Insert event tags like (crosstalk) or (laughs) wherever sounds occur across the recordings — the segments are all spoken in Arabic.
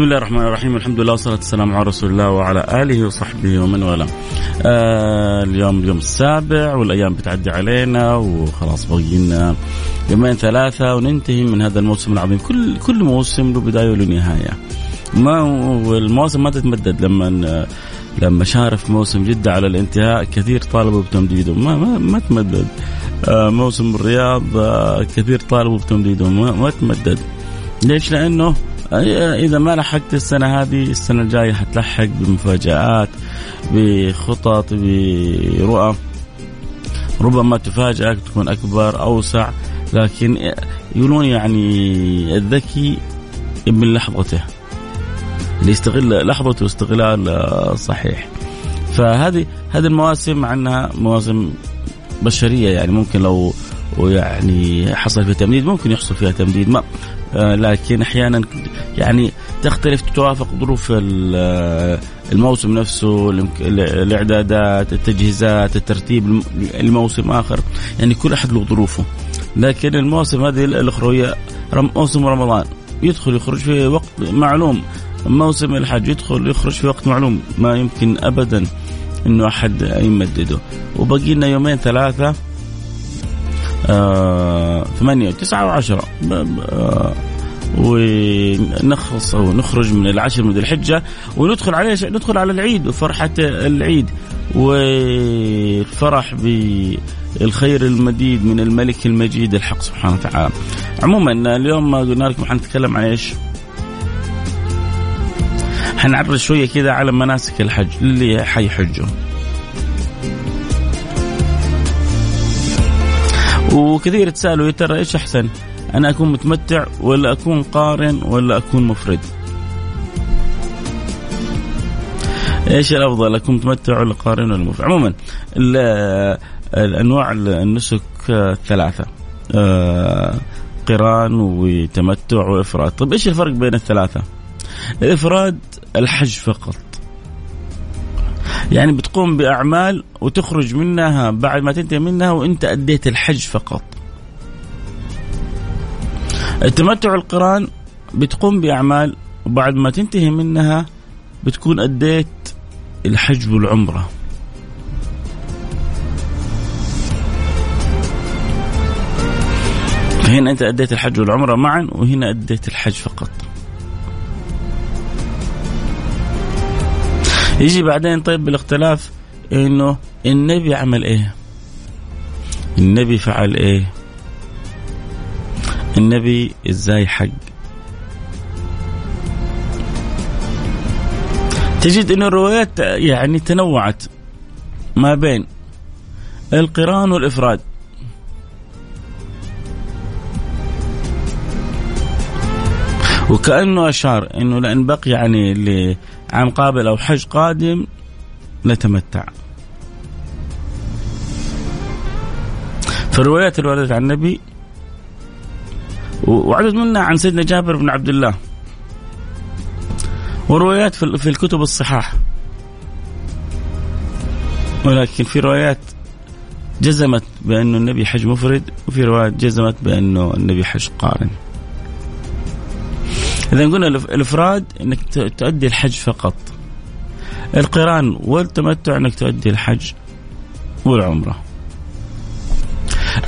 بسم الله الرحمن الرحيم. الحمد لله والصلاة والسلام على رسول الله وعلى آله وصحبه ومن والاه. آه اليوم اليوم السابع والأيام بتعدي علينا وخلاص باقي لنا يومين ثلاثة وننتهي من هذا الموسم العظيم. كل كل موسم له بداية وله نهاية. ما والمواسم ما تتمدد لما لما شارف موسم جدة على الانتهاء. كثير طالبوا بتمديده. ما ما, ما تمدد. آه موسم الرياض آه كثير طالبوا بتمديده. ما, ما تمدد. ليش؟ لأنه إذا ما لحقت السنة هذه السنة الجاية حتلحق بمفاجآت بخطط برؤى. ربما تفاجئك تكون أكبر أوسع. لكن يقولون يعني الذكي ابن لحظته. اللي يستغل لحظته استغلال صحيح. فهذه هذه المواسم عنها مواسم بشرية يعني. ممكن لو ويعني حصل فيها تمديد ممكن يحصل فيها تمديد ما آه لكن أحيانا يعني تختلف تتوافق ظروف الموسم نفسه الإعدادات التجهيزات الترتيب الموسم آخر يعني كل أحد له ظروفه. لكن المواسم هذه الأخروية موسم رمضان يدخل يخرج في وقت معلوم. موسم الحج يدخل يخرج في وقت معلوم ما يمكن ابدا إنه أحد يمدده. وبقي لنا يومين ثلاثة آه ثمانية وتسعة وعشرة آه ونخلص أو نخرج من العشر من ذي الحجة وندخل عليه ندخل على العيد وفرحة العيد والفرح بالخير المديد من الملك المجيد الحق سبحانه وتعالى. عموما اليوم ما قلنا لكم حنتكلم عن إيش؟ حنعرض شوية كذا على مناسك الحج اللي حيحجوا. وكثير يتسالوا يا ترى إيش أحسن؟ أنا أكون متمتع ولا أكون قارن ولا أكون مفرد؟ إيش الأفضل أكون متمتع ولا قارن ولا مفرد؟ عموما الأنواع النسك ثلاثة قران وتمتع وإفراد، طيب إيش الفرق بين الثلاثة؟ الإفراد الحج فقط يعني بتقوم بأعمال وتخرج منها بعد ما تنتهي منها وأنت أديت الحج فقط. التمتع القرآن بتقوم بأعمال وبعد ما تنتهي منها بتكون أديت الحج والعمرة. هنا أنت أديت الحج والعمرة معا وهنا أديت الحج فقط. يجي بعدين طيب بالاختلاف إنه النبي عمل إيه؟ النبي فعل إيه؟ النبي إزاي حج؟ تجد ان الروايات يعني تنوعت ما بين القرآن والإفراد وكأنه أشار إنه لأن بقي يعني لعام قابل أو حج قادم نتمتع. فالروايات اللي وردت عن النبي وعدد منها عن سيدنا جابر بن عبد الله. وروايات في الكتب الصحاح. ولكن في روايات جزمت بأنه النبي حج مفرد وفي روايات جزمت بأنه النبي حج قارن. إذا قلنا الإفراد أنك تؤدي الحج فقط. القران والتمتع أنك تؤدي الحج والعمرة.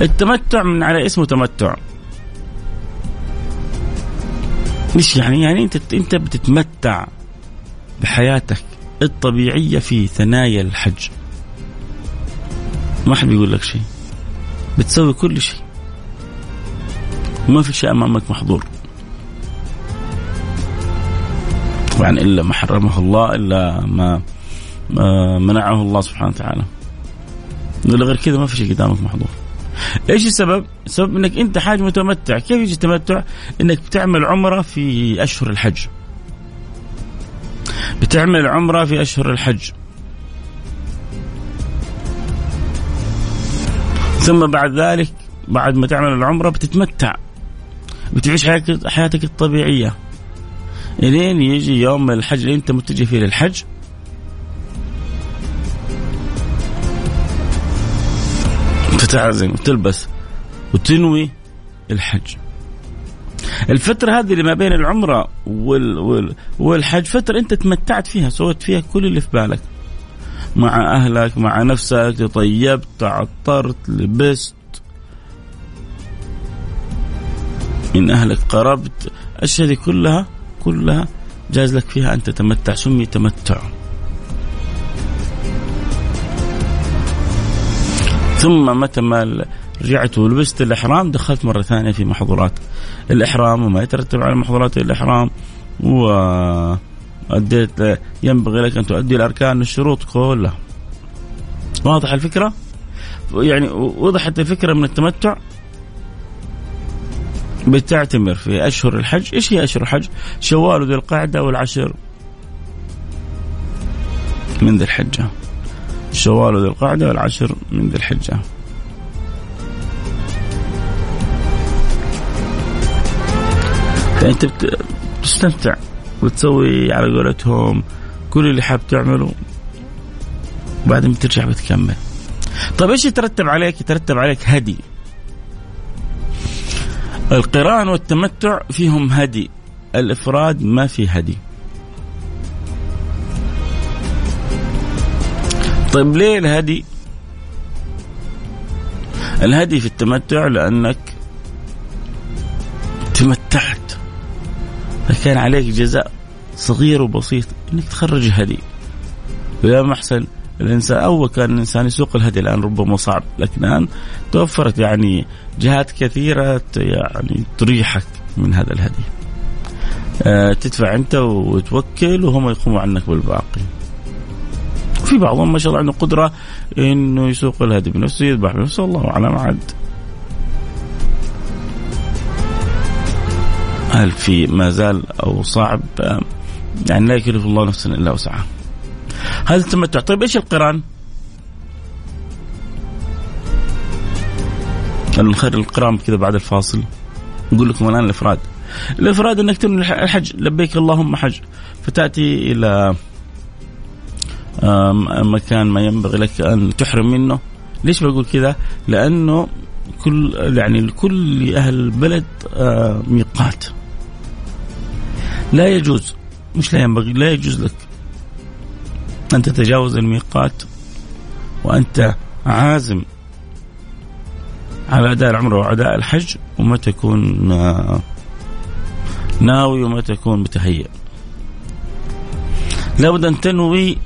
التمتع من على اسمه تمتع. مش يعني يعني أنت أنت بتتمتع بحياتك الطبيعية في ثنايا الحج. ما حد بيقول لك شيء. بتسوي كل شيء. وما في شيء أمامك محظور. طبعا إلا ما حرمه الله إلا ما منعه الله سبحانه وتعالى غير كذا ما في شيء قدامك محظور إيش السبب؟ السبب إنك أنت حاج متمتع، كيف يجي التمتع؟ إنك بتعمل عمرة في أشهر الحج. بتعمل عمرة في أشهر الحج. ثم بعد ذلك بعد ما تعمل العمرة بتتمتع بتعيش حياتك الطبيعية الين يجي يوم الحج اللي انت متجه فيه للحج تتعزم وتلبس وتنوي الحج. الفترة هذه اللي ما بين العمرة وال... وال... والحج فترة أنت تمتعت فيها سويت فيها كل اللي في بالك. مع أهلك مع نفسك طيبت تعطرت لبست. من أهلك قربت الأشياء دي كلها كلها جاز لك فيها أن تتمتع. سمي تمتع. ثم متى ما رجعت ولبست الإحرام دخلت مرة ثانية في محظورات الإحرام وما يترتب على محظورات الإحرام و أديت ينبغي لك أن تؤدي الأركان الشروط كلها. واضح الفكرة؟ يعني وضحت الفكرة من التمتع؟ بتعتمر في أشهر الحج. إيش هي أشهر الحج؟ شوال وذي القعدة والعشر. من ذي الحجة. شوال وذي القعدة والعشر من ذي الحجة. فأنت بتستمتع وتسوي على قولتهم كل اللي حاب تعمله. وبعدين بترجع بتكمل. طيب إيش يترتب عليك؟ يترتب عليك هدي. القران والتمتع فيهم هدي الافراد ما في هدي. طيب ليه الهدي؟ الهدي في التمتع لأنك تمتعت. فكان عليك جزاء صغير وبسيط إنك تخرج هدي ويا محسن الانسان أول كان الإنسان يسوق الهدي الآن ربما صعب لكن الآن توفرت يعني جهات كثيرة يعني تريحك من هذا الهدي. أه تدفع أنت وتوكل وهم يقوموا عنك بالباقي. في بعضهم ما شاء الله عنده قدرة إنه يسوق الهدي بنفسه يذبح بنفسه الله أعلم عاد. هل في ما زال أو صعب يعني لا يكلف الله نفسا إلا وسعها. هذا التمتع طيب إيش القران؟ نخير القران كذا بعد الفاصل. نقول لكم الآن الإفراد. الإفراد أنك تنوي الحج. لبيك اللهم حج. فتأتي إلى مكان ما ينبغي لك أن تحرم منه. ليش بقول كذا؟ لأنه كل يعني لكل أهل البلد ميقات. لا يجوز. مش لا ينبغي لا يجوز لك. أن تتجاوز الميقات وأنت عازم على أداء العمرة وأداء الحج وما تكون ناوي وما تكون متهيئ. لابد أن تنوي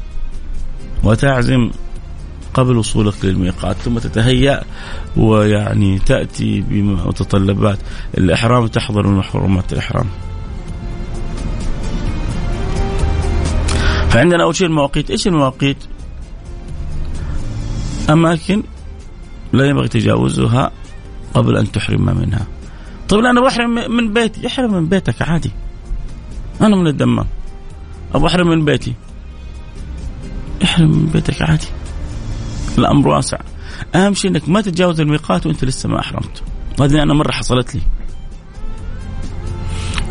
وتعزم قبل وصولك للميقات ثم تتهيأ ويعني تأتي بمتطلبات. الإحرام وتحضر من محرمات الإحرام. فعندنا أول شيء المواقيت، إيش المواقيت؟ أماكن لا ينبغي تجاوزها قبل أن تحرم منها. طيب أنا بحرم من بيتي، أحرم من بيتك عادي. أنا من الدمام. أبغى أحرم من بيتي. أحرم من بيتك عادي. الأمر واسع. أهم شيء إنك ما تتجاوز الميقات وأنت لسه ما أحرمت. هذه أنا مرة حصلت لي.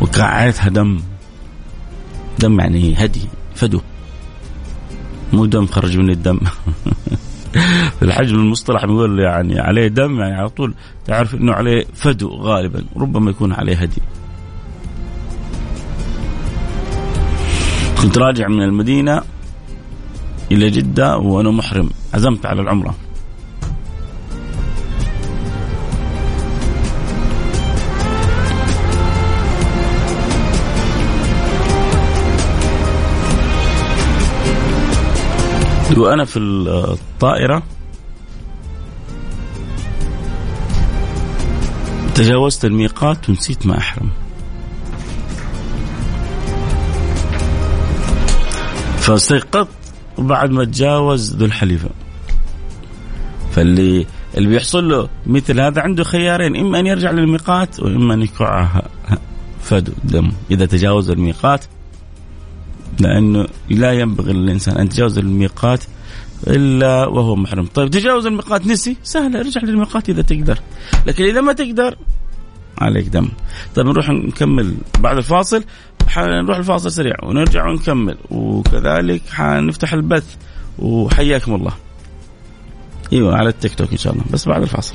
وقعتها دم. دم يعني هدي فدو مو دم خرج من الدم. (laughs) الحجم المصطلح بيقول يعني عليه دم يعني على طول تعرف إنه عليه فدو غالبا ربما يكون عليه هدي. كنت راجع من المدينة إلى جدة وأنا محرم عزمت على العمرة. كنت وأنا في الطائرة. تجاوزت الميقات ونسيت ما أحرم. فاستيقظت بعد ما تجاوز ذو الحليفة. فاللي اللي بيحصل له مثل هذا عنده خيارين إما أن يرجع للميقات وإما أن يكعها فدو دم. إذا تجاوز الميقات لأنه لا ينبغي للإنسان أن يتجاوز الميقات إلا وهو محرم. طيب تجاوز الميقات نسي؟ سهل ارجع للميقات إذا تقدر. لكن إذا ما تقدر عليك دم. طيب نروح نكمل بعد الفاصل. حنروح الفاصل سريع ونرجع ونكمل. وكذلك حنفتح البث. وحياكم الله. إيوه على التيك توك إن شاء الله. بس بعد الفاصل.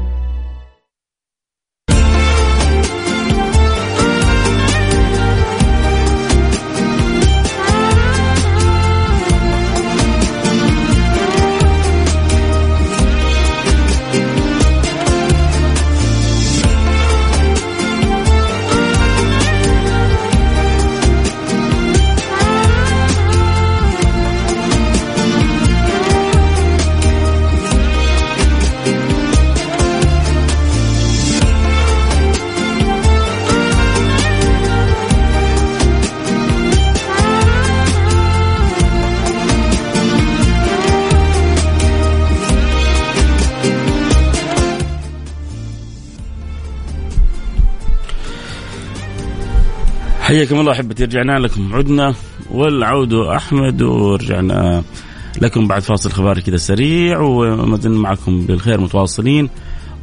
حياكم الله أحبتي رجعنا لكم. عدنا والعود أحمد ورجعنا لكم بعد فاصل خبر كذا سريع وما زلنا معكم بالخير متواصلين.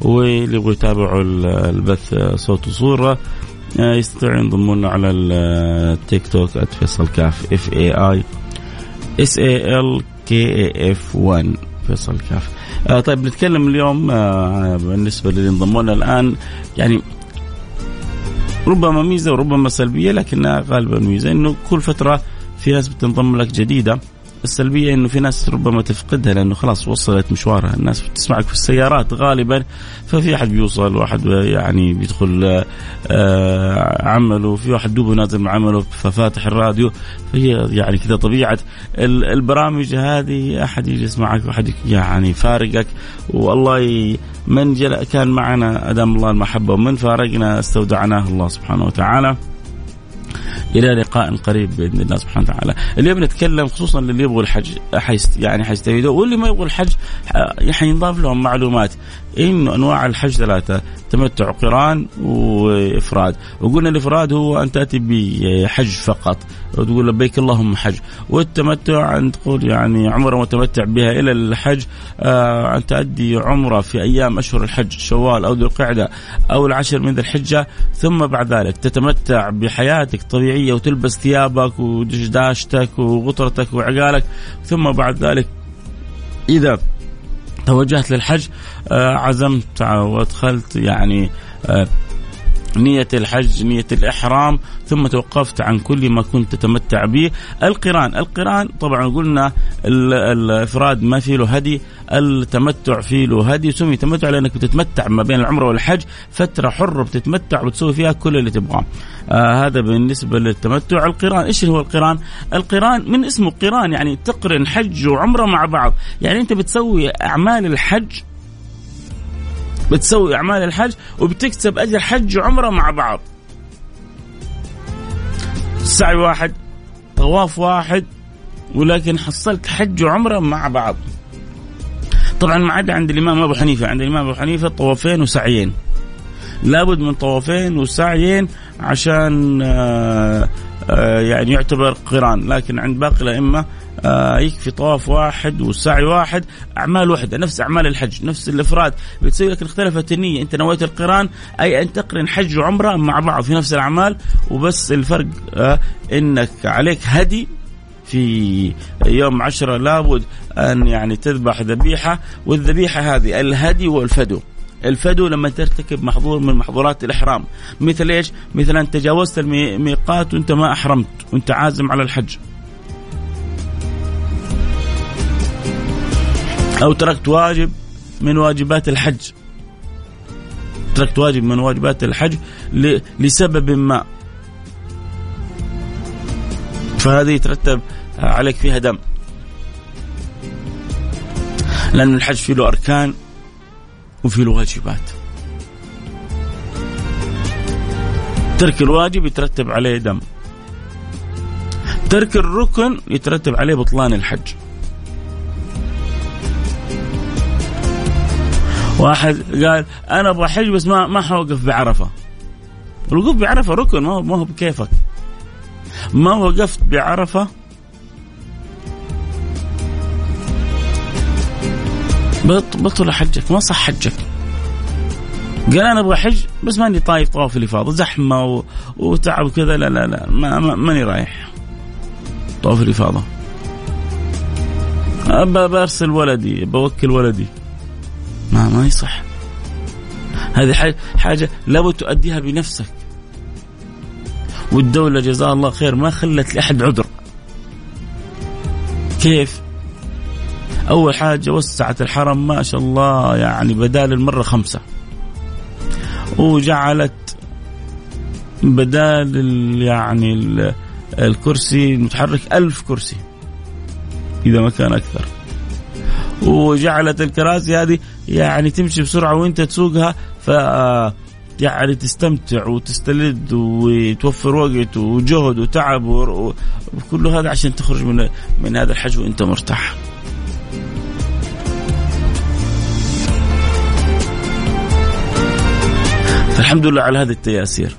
واللي يبغوا يتابعوا البث صوت وصورة يستطيعوا ينضمون على التيك توك @فيصل كاف F A I S A L K A F 1 فيصل كاف. آه طيب نتكلم اليوم آه بالنسبة للي انضموا لنا الآن يعني ربما ميزة وربما سلبية لكنها غالبا ميزة إنه كل فترة في ناس بتنضم لك جديدة. السلبية إنه في ناس ربما تفقدها لأنه خلاص وصلت مشوارها، الناس بتسمعك في السيارات غالبا ففي أحد بيوصل واحد يعني بيدخل آه عمله في واحد دوبه نازل من عمله ففاتح الراديو. فهي يعني كذا طبيعة البرامج هذه أحد يجي يسمعك واحد يعني فارقك. والله من كان معنا أدام الله المحبة ومن فارقنا استودعناه الله سبحانه وتعالى. إلى لقاء قريب بإذن الله سبحانه وتعالى. اليوم نتكلم خصوصا للي يبغوا الحج حيست يعني حيستفيدوا واللي ما يبغوا الحج حينضاف لهم معلومات انه أنواع الحج ثلاثة تمتع قران وإفراد. وقلنا الإفراد هو أن تأتي بحج فقط. وتقول لبيك اللهم حج. والتمتع أن تقول يعني عمرة متمتع بها إلى الحج آه أن تؤدي عمرة في أيام أشهر الحج شوال أو ذو القعدة أو العشر من ذي الحجة. ثم بعد ذلك تتمتع بحياتك طبيعية وتلبس ثيابك ودشداشتك وغطرتك وعقالك. ثم بعد ذلك إذا توجهت للحج آه، عزمت وادخلت يعني آه، نية الحج نية الإحرام ثم توقفت عن كل ما كنت تتمتع به. القرآن القرآن طبعا قلنا الإفراد ما فيه له هدي التمتع فيه له هدي. سمي تمتع لأنك بتتمتع ما بين العمرة والحج فترة حرة بتتمتع وتسوي فيها كل اللي تبغاه. آه هذا بالنسبة للتمتع. القرآن إيش هو القرآن؟ القرآن من اسمه قرآن يعني تقرن حج وعمرة مع بعض. يعني أنت بتسوي أعمال الحج بتسوي أعمال الحج وبتكسب أجر حج وعمرة مع بعض. سعي واحد طواف واحد ولكن حصلت حج وعمرة مع بعض. طبعا ما عدا عند الإمام أبو حنيفة عند الإمام أبو حنيفة طوافين وسعيين. لابد من طوافين وسعيين عشان آه، آه، يعني يعتبر قران لكن عند باقي الأئمة آه يكفي طواف واحد وسعي واحد أعمال واحدة نفس أعمال الحج نفس الإفراد. بتسوي لكن اختلفت النيه أنت نويت القرآن أي أن تقرن حج وعمرة مع بعض في نفس الأعمال وبس الفرق آه إنك عليك هدي في يوم عشرة. لابد أن يعني تذبح ذبيحة والذبيحة هذه الهدي والفدو. الفدو لما ترتكب محظور من محظورات الإحرام. مثل إيش؟ مثل أن تجاوزت الميقات وأنت ما أحرمت وأنت عازم على الحج. أو تركت واجب من واجبات الحج. تركت واجب من واجبات الحج لسبب ما. فهذه يترتب عليك فيها دم. لأن الحج فيه له أركان وفيه له واجبات. ترك الواجب يترتب عليه دم. ترك الركن يترتب عليه بطلان الحج. واحد قال أنا أبغى حج بس ما ما حوقف بعرفة. الوقوف بعرفة ركن ما هو ما هو بكيفك. ما وقفت بعرفة. بطل حجك ما صح حجك. قال أنا أبغى حج بس ماني طايف طواف الافاضه زحمة و... وتعب وكذا. لا لا لا ما ماني رايح طواف الافاضه برسل ولدي بوكل ولدي. ما ما يصح. هذه حاجة لابد تؤديها بنفسك. والدولة جزاها الله خير ما خلت لأحد عذر. كيف؟ أول حاجة وسعت الحرم ما شاء الله يعني بدال المرة خمسة. وجعلت بدال يعني الكرسي المتحرك ألف كرسي. إذا ما كان أكثر. وجعلت الكراسي هذه يعني تمشي بسرعة وانت تسوقها ف يعني تستمتع وتستلذ وتوفر وقت وجهد وتعب وكل هذا عشان تخرج من من هذا الحج وانت مرتاح. فالحمد لله على هذه التياسير.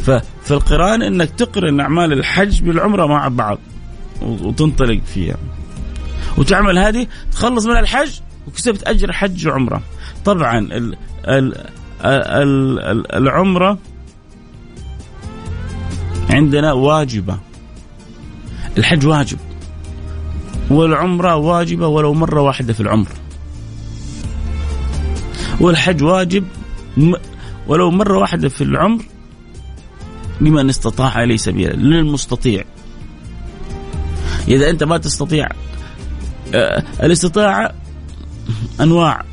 ففي القرآن إنك تقرن أعمال الحج بالعمرة مع بعض وتنطلق فيها. وتعمل هذه تخلص من الحج وكسبت أجر حج وعمرة. طبعا ال ال العمرة عندنا واجبة. الحج واجب. والعمرة واجبة ولو مرة واحدة في العمر. والحج واجب ولو مرة واحدة في العمر لمن استطاع إليه سبيلا للمستطيع. إذا أنت ما تستطيع آه، الاستطاعة أنواع.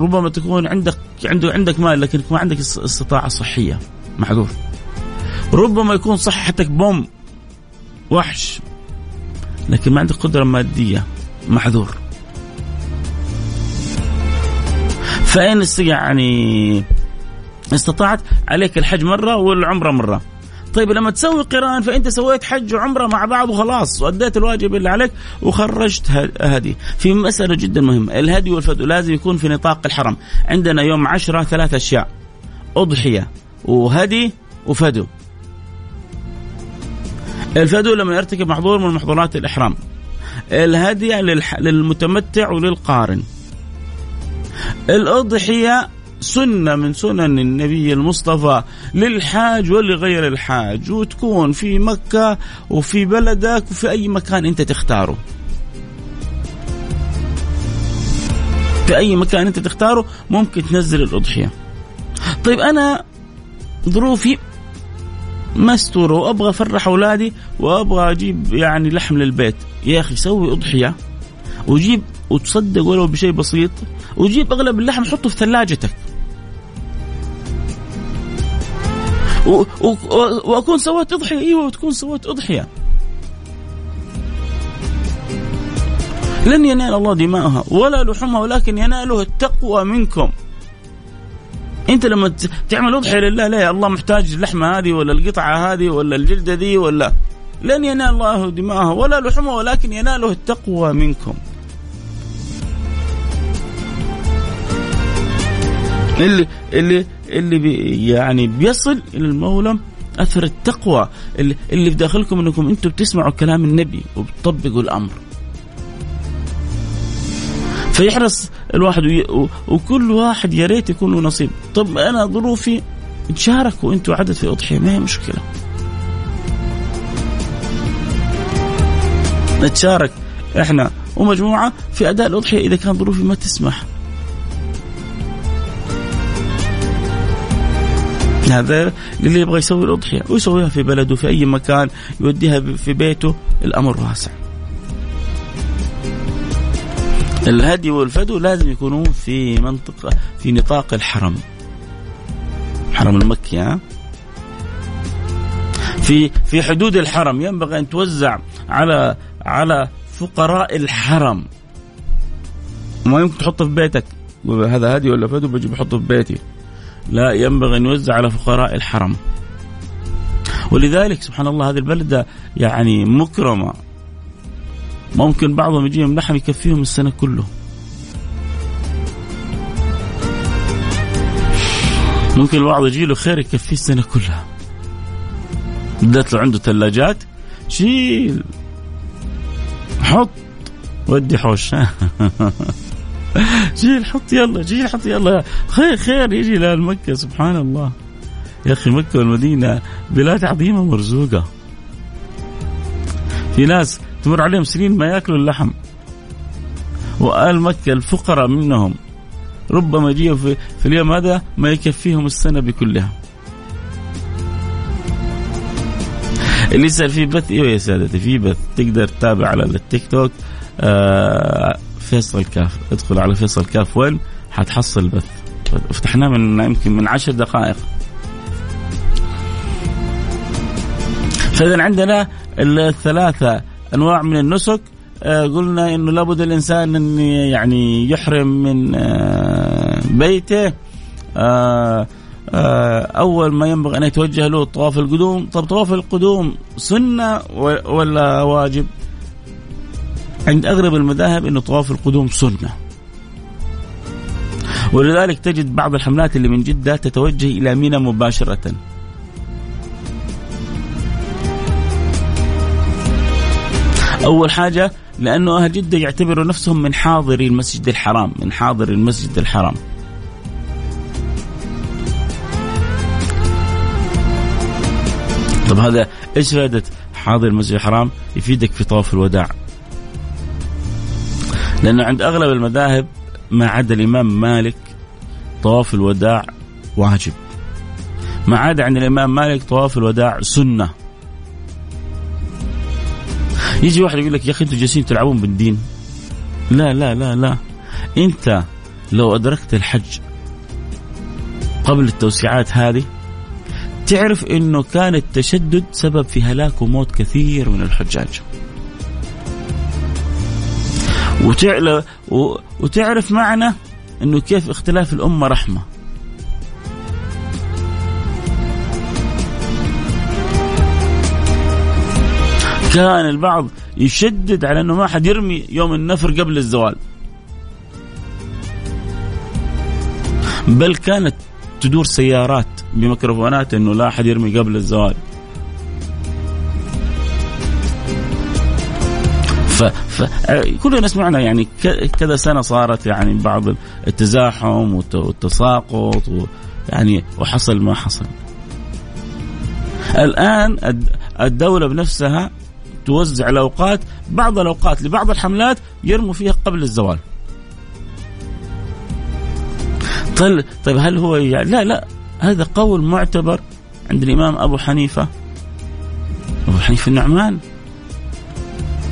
ربما تكون عندك عنده عندك مال لكنك ما عندك استطاعة صحية. معذور ربما يكون صحتك بوم وحش لكن ما عندك قدرة مادية. معذور. فإن يعني استطعت عليك الحج مرة والعمرة مرة. طيب لما تسوي قران فانت سويت حج وعمره مع بعض وخلاص وأديت الواجب اللي عليك وخرجت هدي. في مسألة جدا مهمة الهدي والفدو لازم يكون في نطاق الحرم. عندنا يوم عشرة ثلاث أشياء أضحية وهدي وفدو الفدو لما يرتكب محظور من محظورات الإحرام. الهدي للمتمتع وللقارن. الأضحية سنة من سنن النبي المصطفى للحاج ولغير الحاج وتكون في مكة وفي بلدك وفي أي مكان أنت تختاره. في أي مكان أنت تختاره ممكن تنزل الأضحية. طيب أنا ظروفي مستورة وأبغى أفرح أولادي وأبغى أجيب يعني لحم للبيت. يا أخي سوي أضحية وجيب وتصدق ولو بشيء بسيط وجيب أغلب اللحم حطه في ثلاجتك. وأكون سويت أضحية. إيوه وتكون سويت أضحية. لن ينال الله دماءها ولا لحومها ولكن يناله التقوى منكم. أنت لما تعمل أضحية لله ليه الله محتاج اللحمة هذه ولا القطعة هذه ولا الجلدة دي ولا. لن ينال الله دماءها ولا لحومها ولكن يناله التقوى منكم. اللي اللي اللي بي يعني بيصل إلى المولى أثر التقوى اللي, اللي في داخلكم إنكم أنتم بتسمعوا كلام النبي وبتطبقوا الأمر. فيحرص الواحد وي... وكل واحد يا ريت يكون له نصيب. طب أنا ظروفي تشاركوا أنتم عدد في أضحية ما هي مشكلة. نتشارك إحنا ومجموعة في أداء الأضحية إذا كان ظروفي ما تسمح. هذا اللي يبغى يسوي الأضحية ويسويها في بلده في أي مكان يوديها في بيته الأمر واسع. الهدي والفدو لازم يكونون في منطقة في نطاق الحرم. حرم المكي ها؟ في في حدود الحرم. ينبغي أن توزع على على فقراء الحرم. ما يمكن تحطه في بيتك. هذا هدي ولا فدو؟ بجي بحطه في بيتي. لا ينبغي أن يوزع على فقراء الحرم. ولذلك سبحان الله هذه البلدة يعني مكرمة. ممكن بعضهم يجيهم لحم يكفيهم السنة كله. ممكن البعض يجي له خير يكفيه السنة كلها. بدأت لو عنده ثلاجات شيل. حط. ودي حوش. (laughs) شيل حط يلا شيل حط يلا. خير خير يجي لمكة سبحان الله يا أخي مكة والمدينة بلاد عظيمة مرزوقة. في ناس تمر عليهم سنين ما يأكلوا اللحم. وآل مكة الفقراء منهم. ربما يجيهم في, في اليوم هذا ما يكفيهم السنة بكلها. اللي يسأل في بث أيوه يا سادتي في بث تقدر تتابع على التيك توك. آه فيصل كاف. ادخل على فيصل كاف. وين؟ حتحصل البث فتحناه من يمكن من عشر دقائق. فإذا عندنا الثلاثة أنواع من النسك. آه قلنا إنه لابد الإنسان إن يعني يحرم من آه بيته. آه أول ما ينبغي أن يتوجه له طواف القدوم، طب طواف القدوم سنة ولا واجب؟ عند اغلب المذاهب إنه طواف القدوم سنة. ولذلك تجد بعض الحملات اللي من جدة تتوجه إلى منى مباشرة. أول حاجة لأنه أهل جدة يعتبروا نفسهم من حاضري المسجد الحرام، من حاضر المسجد الحرام. طب هذا إيش فائدة حاضر المسجد الحرام؟ يفيدك في طواف الوداع. لأنه عند أغلب المذاهب ما عدا الإمام مالك طواف الوداع واجب. ما عدا عند الإمام مالك طواف الوداع سنة. يجي واحد يقول لك يا أخي أنتم جالسين تلعبون بالدين. لا لا لا لا أنت لو أدركت الحج قبل التوسعات هذه تعرف إنه كان التشدد سبب في هلاك وموت كثير من الحجاج. وتعرف معنى إنه كيف اختلاف الأمة رحمة. كان البعض يشدد على إنه ما حد يرمي يوم النفر قبل الزوال. بل كانت تدور سيارات بميكروفونات إنه لا أحد يرمي قبل الزوال ف... ف... كلنا سمعنا يعني كذا سنة صارت يعني بعض التزاحم والتساقط و... يعني وحصل ما حصل. الآن الدولة بنفسها توزع الأوقات بعض الأوقات لبعض الحملات يرموا فيها قبل الزوال. طيب طيب هل هو يعني لا لا هذا قول معتبر عند الإمام أبو حنيفة. أبو حنيفة النعمان.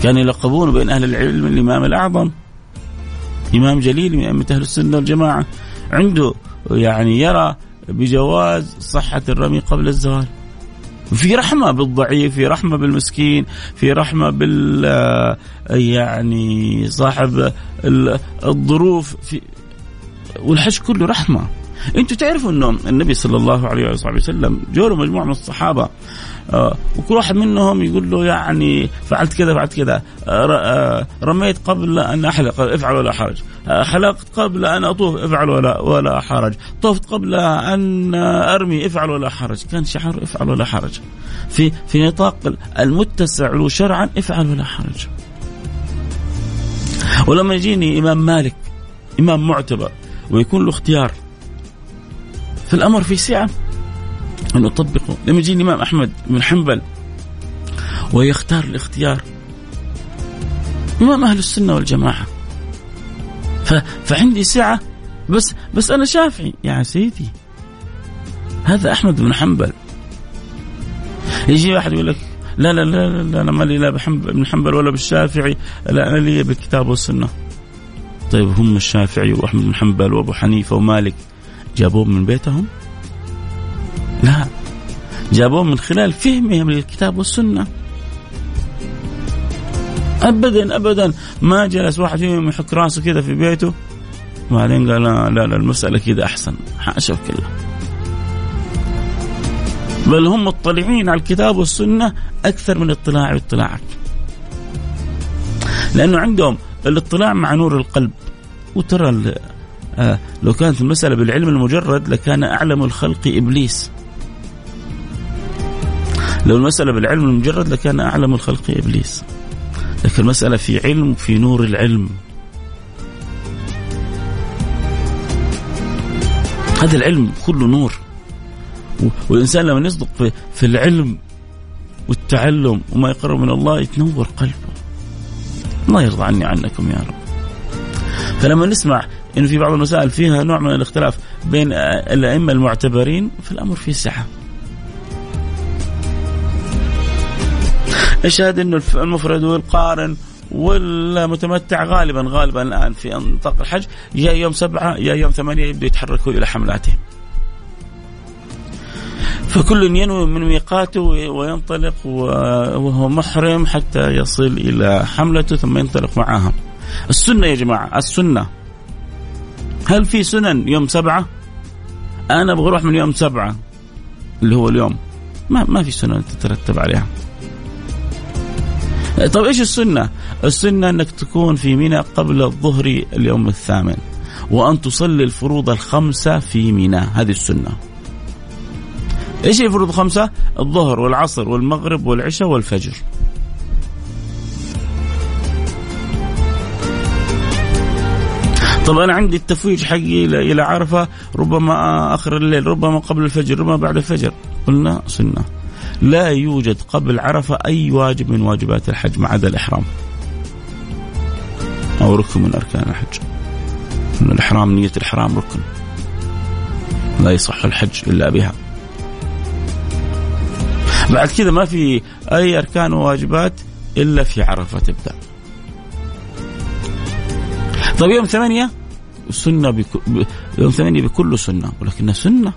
كان يلقبون بين أهل العلم الإمام الأعظم. إمام جليل من أئمة أهل السنة والجماعة. عنده يعني يرى بجواز صحة الرمي قبل الزوال. في رحمة بالضعيف في رحمة بالمسكين في رحمة بال يعني صاحب الظروف. في والحج كله رحمة. أنتم تعرفوا أنه النبي صلى الله عليه وسلم جوله مجموعة من الصحابة آه وكل واحد منهم يقول له يعني فعلت كذا فعلت كذا. آه آه رميت قبل أن أحلق افعل ولا حرج. حلقت قبل أن أطوف افعل ولا ولا حرج. طفت قبل أن أرمي افعل ولا حرج. كان شعار افعل ولا حرج. في في نطاق المتسع له شرعا افعل ولا حرج. ولما يجيني إمام مالك إمام معتبر ويكون له اختيار فالأمر في سعة. أن اطبقه لما يجي الامام أحمد بن حنبل ويختار الاختيار. إمام أهل السنة والجماعة. فعندي سعة بس بس أنا شافعي. يا سيدي هذا أحمد بن حنبل. يجي واحد يقول لك لا لا لا, لا أنا مالي لا بن حنبل ولا بالشافعي لا أنا لي بالكتاب والسنة. طيب هم الشافعي وأحمد بن حنبل وأبو حنيفة ومالك جابوه من بيتهم؟ لا. جابوه من خلال فهمهم للكتاب والسنة. ابدا ابدا. ما جلس واحد فيهم يحك راسه كذا في بيته. بعدين قال لا لا, لا المسألة كذا أحسن. حاشا كله بل هم مطلعين على الكتاب والسنة أكثر من اطلاعي واطلاعك لأنه عندهم الاطلاع مع نور القلب. وترى آه لو كانت المسألة بالعلم المجرد لكان أعلم الخلق إبليس. لو المسألة بالعلم المجرد لكان أعلم الخلق إبليس. لكن المسألة في علم في نور العلم. هذا العلم كله نور. والإنسان لما يصدق في, في العلم والتعلم وما يقرب من الله يتنور قلبه. الله يرضى عني عنكم يا رب. فلما نسمع انه في بعض المسائل فيها نوع من الاختلاف بين الأئمة المعتبرين فالأمر فيه سعه. أشهد إنه المفرد والقارن والمتمتع غالبا غالبا الآن في نطاق الحج يا يوم سبعة يا يوم ثمانية يبدوا يتحركوا إلى حملاتهم. فكل ينوي من ميقاته وينطلق وهو محرم حتى يصل إلى حملته ثم ينطلق معها. السنة يا جماعة السنة هل في سنن يوم سبعة؟ أنا أبغى أروح من يوم سبعة اللي هو اليوم ما ما في سنن تترتب عليها. طيب إيش السنة؟ السنة إنك تكون في منى قبل الظهر اليوم الثامن وأن تصلي الفروض الخمسة في منى هذه السنة. إيش الفروض الخمسة؟ الظهر والعصر والمغرب والعشاء والفجر. طب أنا عندي التفويج حقي إلى عرفة ربما آخر الليل ربما قبل الفجر ربما بعد الفجر قلنا سنة لا يوجد قبل عرفة أي واجب من واجبات الحج ما عدا الإحرام. أو ركن من أركان الحج. من الإحرام نية الإحرام ركن. لا يصح الحج إلا بها. بعد كذا ما في أي أركان وواجبات إلا في عرفة تبدأ. طيب يوم ثمانية سنة بك... يوم ثمانية بكل سنة ولكنها سنة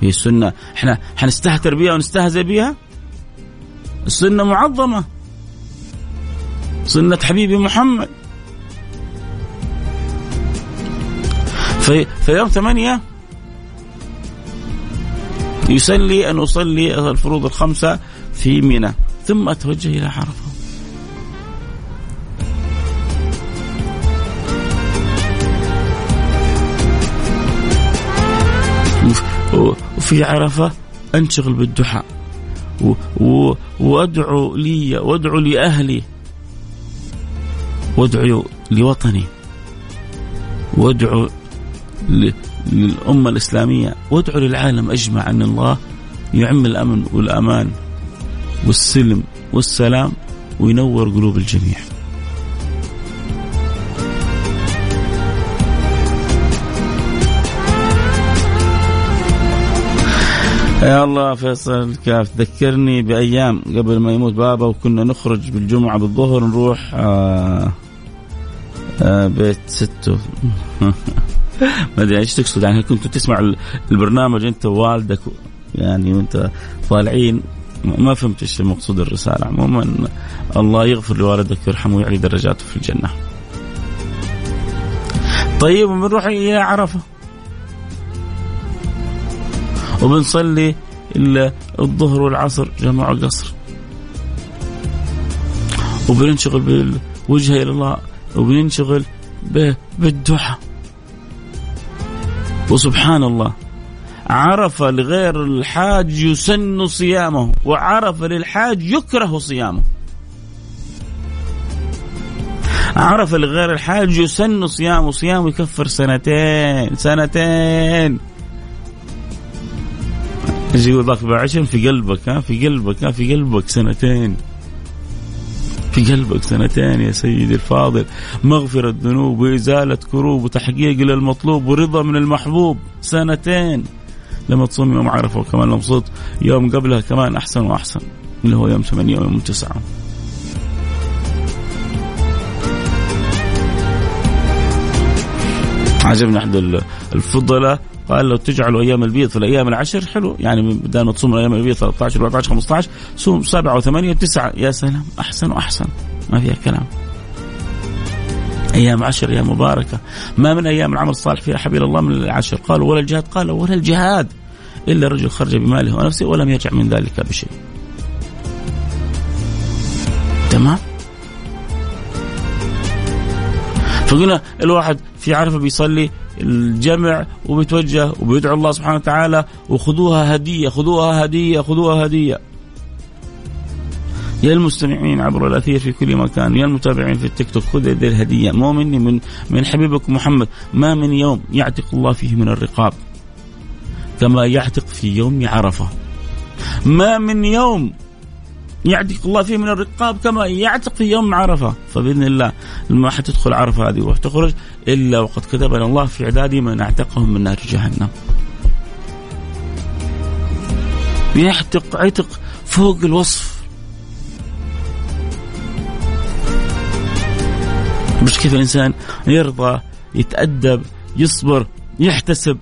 هي السنة إحنا حنستهتر بها ونستهزئ بها السنة معظمة. سنة حبيبي محمد. في, في يوم ثمانية يسلي أن أصلي الفروض الخمسة في منى ثم أتوجه إلى عرفة. وفي عرفة أنشغل بالدعاء وادعو لي وادعو لأهلي. وادعو لوطني. وادعو للأمة الإسلامية. وادعو للعالم أجمع أن الله يعم الأمن والأمان والسلم والسلام وينور قلوب الجميع. يا الله فيصل كاف ذكرني بأيام قبل ما يموت بابا وكنا نخرج بالجمعة بالظهر نروح آه آه بيت ستة. (laughs) ما أدري إيش تقصد يعني كنت تسمع البرنامج أنت ووالدك يعني وأنت طالعين. ما فهمت إيش المقصود الرسالة. عموما الله يغفر لوالدك ويرحمه ويعلي درجاته في الجنة. طيب بنروح إلى عرفة. وبنصلي الظهر والعصر جمع قصر وبننشغل بالوجهة إلى الله وبننشغل بالدعاء. وسبحان الله عرف لغير الحاج يسن صيامه وعرف للحاج يكره صيامه. عرف لغير الحاج يسن صيامه صيامه يكفر سنتين سنتين. يجي يقول ذاك بعشر في قلبك ها في قلبك ها في قلبك سنتين. في قلبك سنتين يا سيدي الفاضل. مغفرة ذنوب وإزالة كروب وتحقيق للمطلوب ورضا من المحبوب. سنتين. لما تصوم يوم عرفة وكمان لو صوت يوم قبلها كمان أحسن وأحسن. اللي هو يوم ثمانية ويوم تسعة. عجبني أحد الفضلاء قال لو تجعلوا أيام البيض في الأيام العشر. حلو. يعني بدل ما تصوم الأيام البيض 13 14 15 صوم 7 و8 و9 يا سلام. أحسن وأحسن. ما فيها كلام. أيام عشر أيام مباركة. ما من أيام العمل الصالح فيها حبيب الله من العشر. قالوا ولا الجهاد. قال ولا الجهاد. إلا رجل خرج بماله ونفسه ولم يرجع من ذلك بشيء. تمام؟ فقلنا الواحد في عرفة بيصلي الجمع وبيتوجه وبيدعو الله سبحانه وتعالى وخذوها هدية خذوها هدية خذوها هدية. يا المستمعين عبر الأثير في كل مكان يا المتابعين في التيك توك خذ هذه الهدية. مو مني من من حبيبكم محمد. ما من يوم يعتق الله فيه من الرقاب كما يعتق في يوم عرفة. ما من يوم يعتق الله فيه من الرقاب كما يعتق في يوم عرفة فبإذن الله ما حتدخل عرفة هذه وتخرج إلا وقد كتب الله في عداد من أعتقهم من نار جهنم. يعتق عتق فوق الوصف. مش كيف الإنسان يرضى يتأدب يصبر يحتسب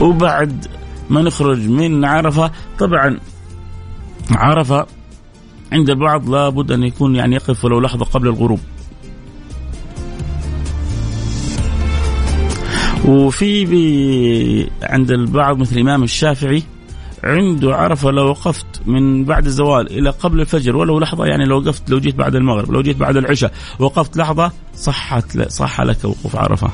وبعد ما نخرج من عرفة طبعا عرفة عند البعض لابد أن يكون يعني يقف ولو لحظة قبل الغروب وفي عند البعض مثل الإمام الشافعي عنده عرفة لو وقفت من بعد الزوال إلى قبل الفجر ولو لحظة يعني لو وقفت لو جيت بعد المغرب لو جيت بعد العشاء وقفت لحظة صحت صح لك وقوف عرفة.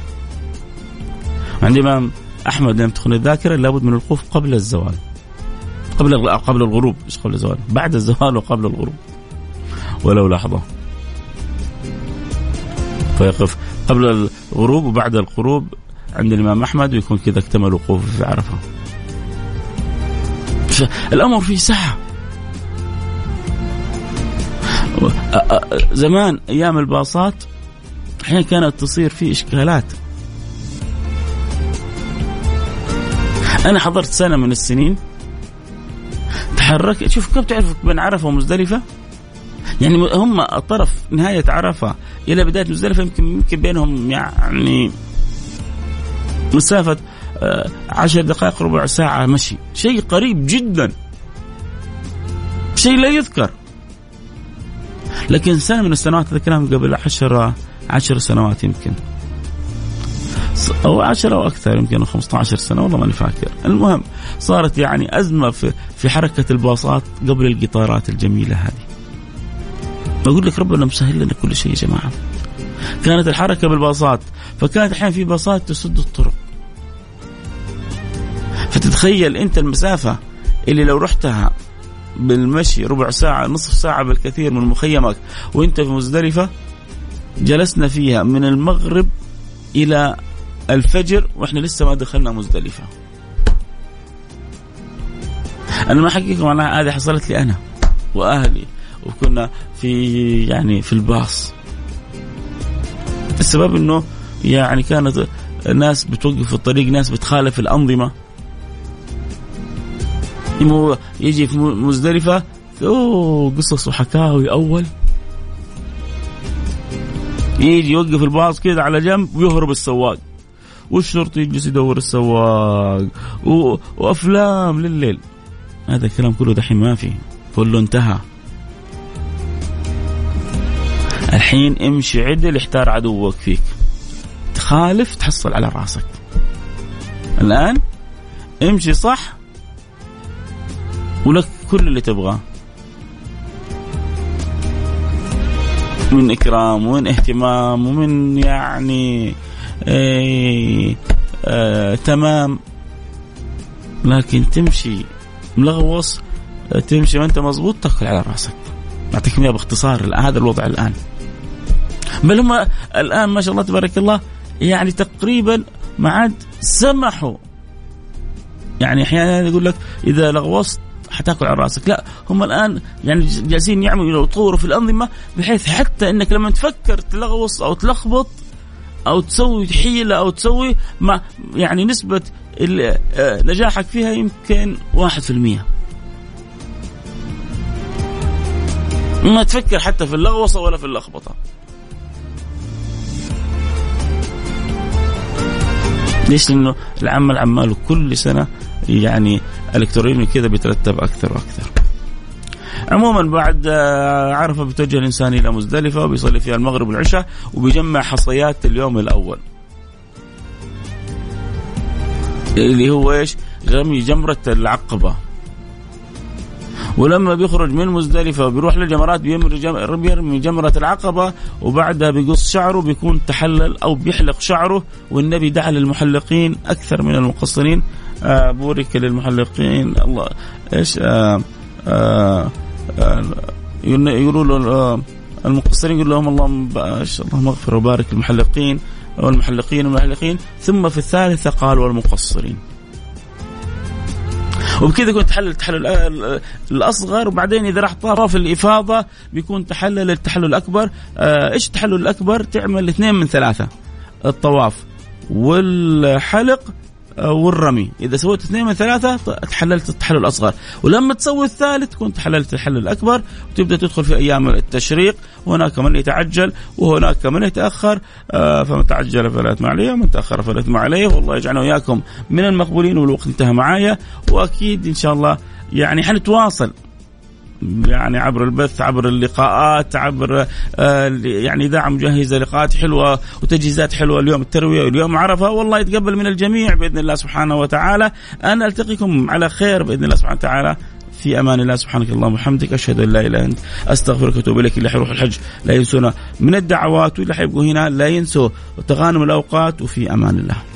عند الامام أحمد لم تخن الذاكرة لابد من الوقوف قبل الزوال. قبل قبل الغروب مش قبل الزوال بعد الزوال وقبل الغروب. ولو لحظة. فيقف قبل الغروب وبعد الغروب عند الإمام أحمد ويكون كذا اكتمل وقوفه في عرفة. الأمر فيه سعه زمان أيام الباصات أحيانا كانت تصير في إشكالات أنا حضرت سنة من السنين. تحرك شوف كيف تعرف بين عرفة ومزدلفة؟ يعني هم طرف نهاية عرفة إلى بداية مزدلفة يمكن يمكن بينهم يعني مسافة آه، عشر دقائق ربع ساعة مشي. شيء قريب جدا. شيء لا يذكر. لكن سنة من السنوات هذا الكلام قبل عشر عشر سنوات يمكن. أو عشر أو أكثر يمكن 15 سنة والله ماني فاكر. المهم صارت يعني أزمة في, في حركة الباصات قبل القطارات الجميلة هذه. بقول لك ربنا مسهل لنا كل شيء يا جماعة. كانت الحركة بالباصات فكانت أحيانا في باصات تسد الطرق. فتتخيل أنت المسافة اللي لو رحتها بالمشي ربع ساعة نصف ساعة بالكثير من مخيمك وأنت في مزدلفة جلسنا فيها من المغرب إلى الفجر وإحنا لسه ما دخلنا مزدلفة. أنا ما حقيقة معناها هذه حصلت لي أنا وأهلي وكنا في يعني في الباص. السبب إنه يعني كانت ناس بتوقف في الطريق ناس بتخالف الأنظمة. يجي في مزدلفة أوه قصص وحكاوي أول. يجي يوقف الباص كذا على جنب ويهرب السواق. والشرطي يجلس يدور السواق. و... وأفلام لليل. هذا الكلام كله دحين ما في. كله انتهى. الحين امشي عدل احتار عدوك فيك. تخالف تحصل على راسك. الآن امشي صح ولك كل اللي تبغاه. من إكرام ومن اهتمام ومن يعني إيه آه تمام. لكن تمشي ملغوص تمشي وانت مضبوط تاكل على راسك. اعطيكم إياها باختصار هذا الوضع الآن. بل هم الآن ما شاء الله تبارك الله يعني تقريبا ما عاد سمحوا. يعني أحيانا يقول لك إذا لغوصت حتاكل على راسك. لا هم الآن يعني جالسين يعملوا يطوروا في الأنظمة بحيث حتى إنك لما تفكر تلغوص أو تلخبط أو تسوي حيلة أو تسوي ما يعني نسبة آه، نجاحك فيها يمكن 1% ما تفكر حتى في اللغوصة ولا في اللخبطة ليش؟ لأنه العمل عماله كل سنة يعني إلكتروني كذا بيترتب أكثر وأكثر. عموما بعد آه، عرفة بتوجه الإنسان إلى مزدلفة وبيصلي فيها المغرب والعشاء وبيجمع حصيات اليوم الأول. اللي هو إيش؟ رمي جمرة العقبة. ولما بيخرج من مزدلفة وبيروح للجمرات بيرمي جمرة العقبة وبعدها بيقص شعره بيكون تحلل أو بيحلق شعره والنبي دعا للمحلقين أكثر من المقصرين آه بورك للمحلقين الله إيش آه آه يقولوا آه المقصرين يقول لهم اللهم اللهم اغفر وبارك المحلقين والمحلقين والمحلقين. ثم في الثالثة قال والمقصرين. وبكذا يكون تحلل التحلل الأصغر. وبعدين إذا راح طاف الإفاضة بيكون تحلل التحلل الأكبر. آه، إيش التحلل الأكبر؟ تعمل اثنين من ثلاثة. الطواف والحلق آه، والرمي. إذا سويت اثنين من ثلاثة تحللت التحلل الأصغر. ولما تسوي الثالث تكون تحللت التحلل الأكبر وتبدأ تدخل في أيام التشريق وهناك من يتعجل وهناك من يتأخر. آه، فمن تعجل فلا إثم عليه ومن تأخر فلا إثم عليه. والله يجعلنا وإياكم من المقبولين والوقت انتهى معايا. وأكيد إن شاء الله يعني حنتواصل. يعني عبر البث عبر اللقاءات عبر آه يعني إذاعة مجهزة لقاءات حلوة وتجهيزات حلوة اليوم الترويه واليوم عرفة والله يتقبل من الجميع بإذن الله سبحانه وتعالى. أنا ألتقيكم على خير بإذن الله سبحانه وتعالى. في أمان الله سبحانك اللهم وبحمدك أشهد أن لا إله إلا أنت أستغفرك وأتوب إليك. اللي حيروح الحج لا ينسونا من الدعوات واللي حيبقوا هنا لا ينسوا تغانم الأوقات وفي أمان الله.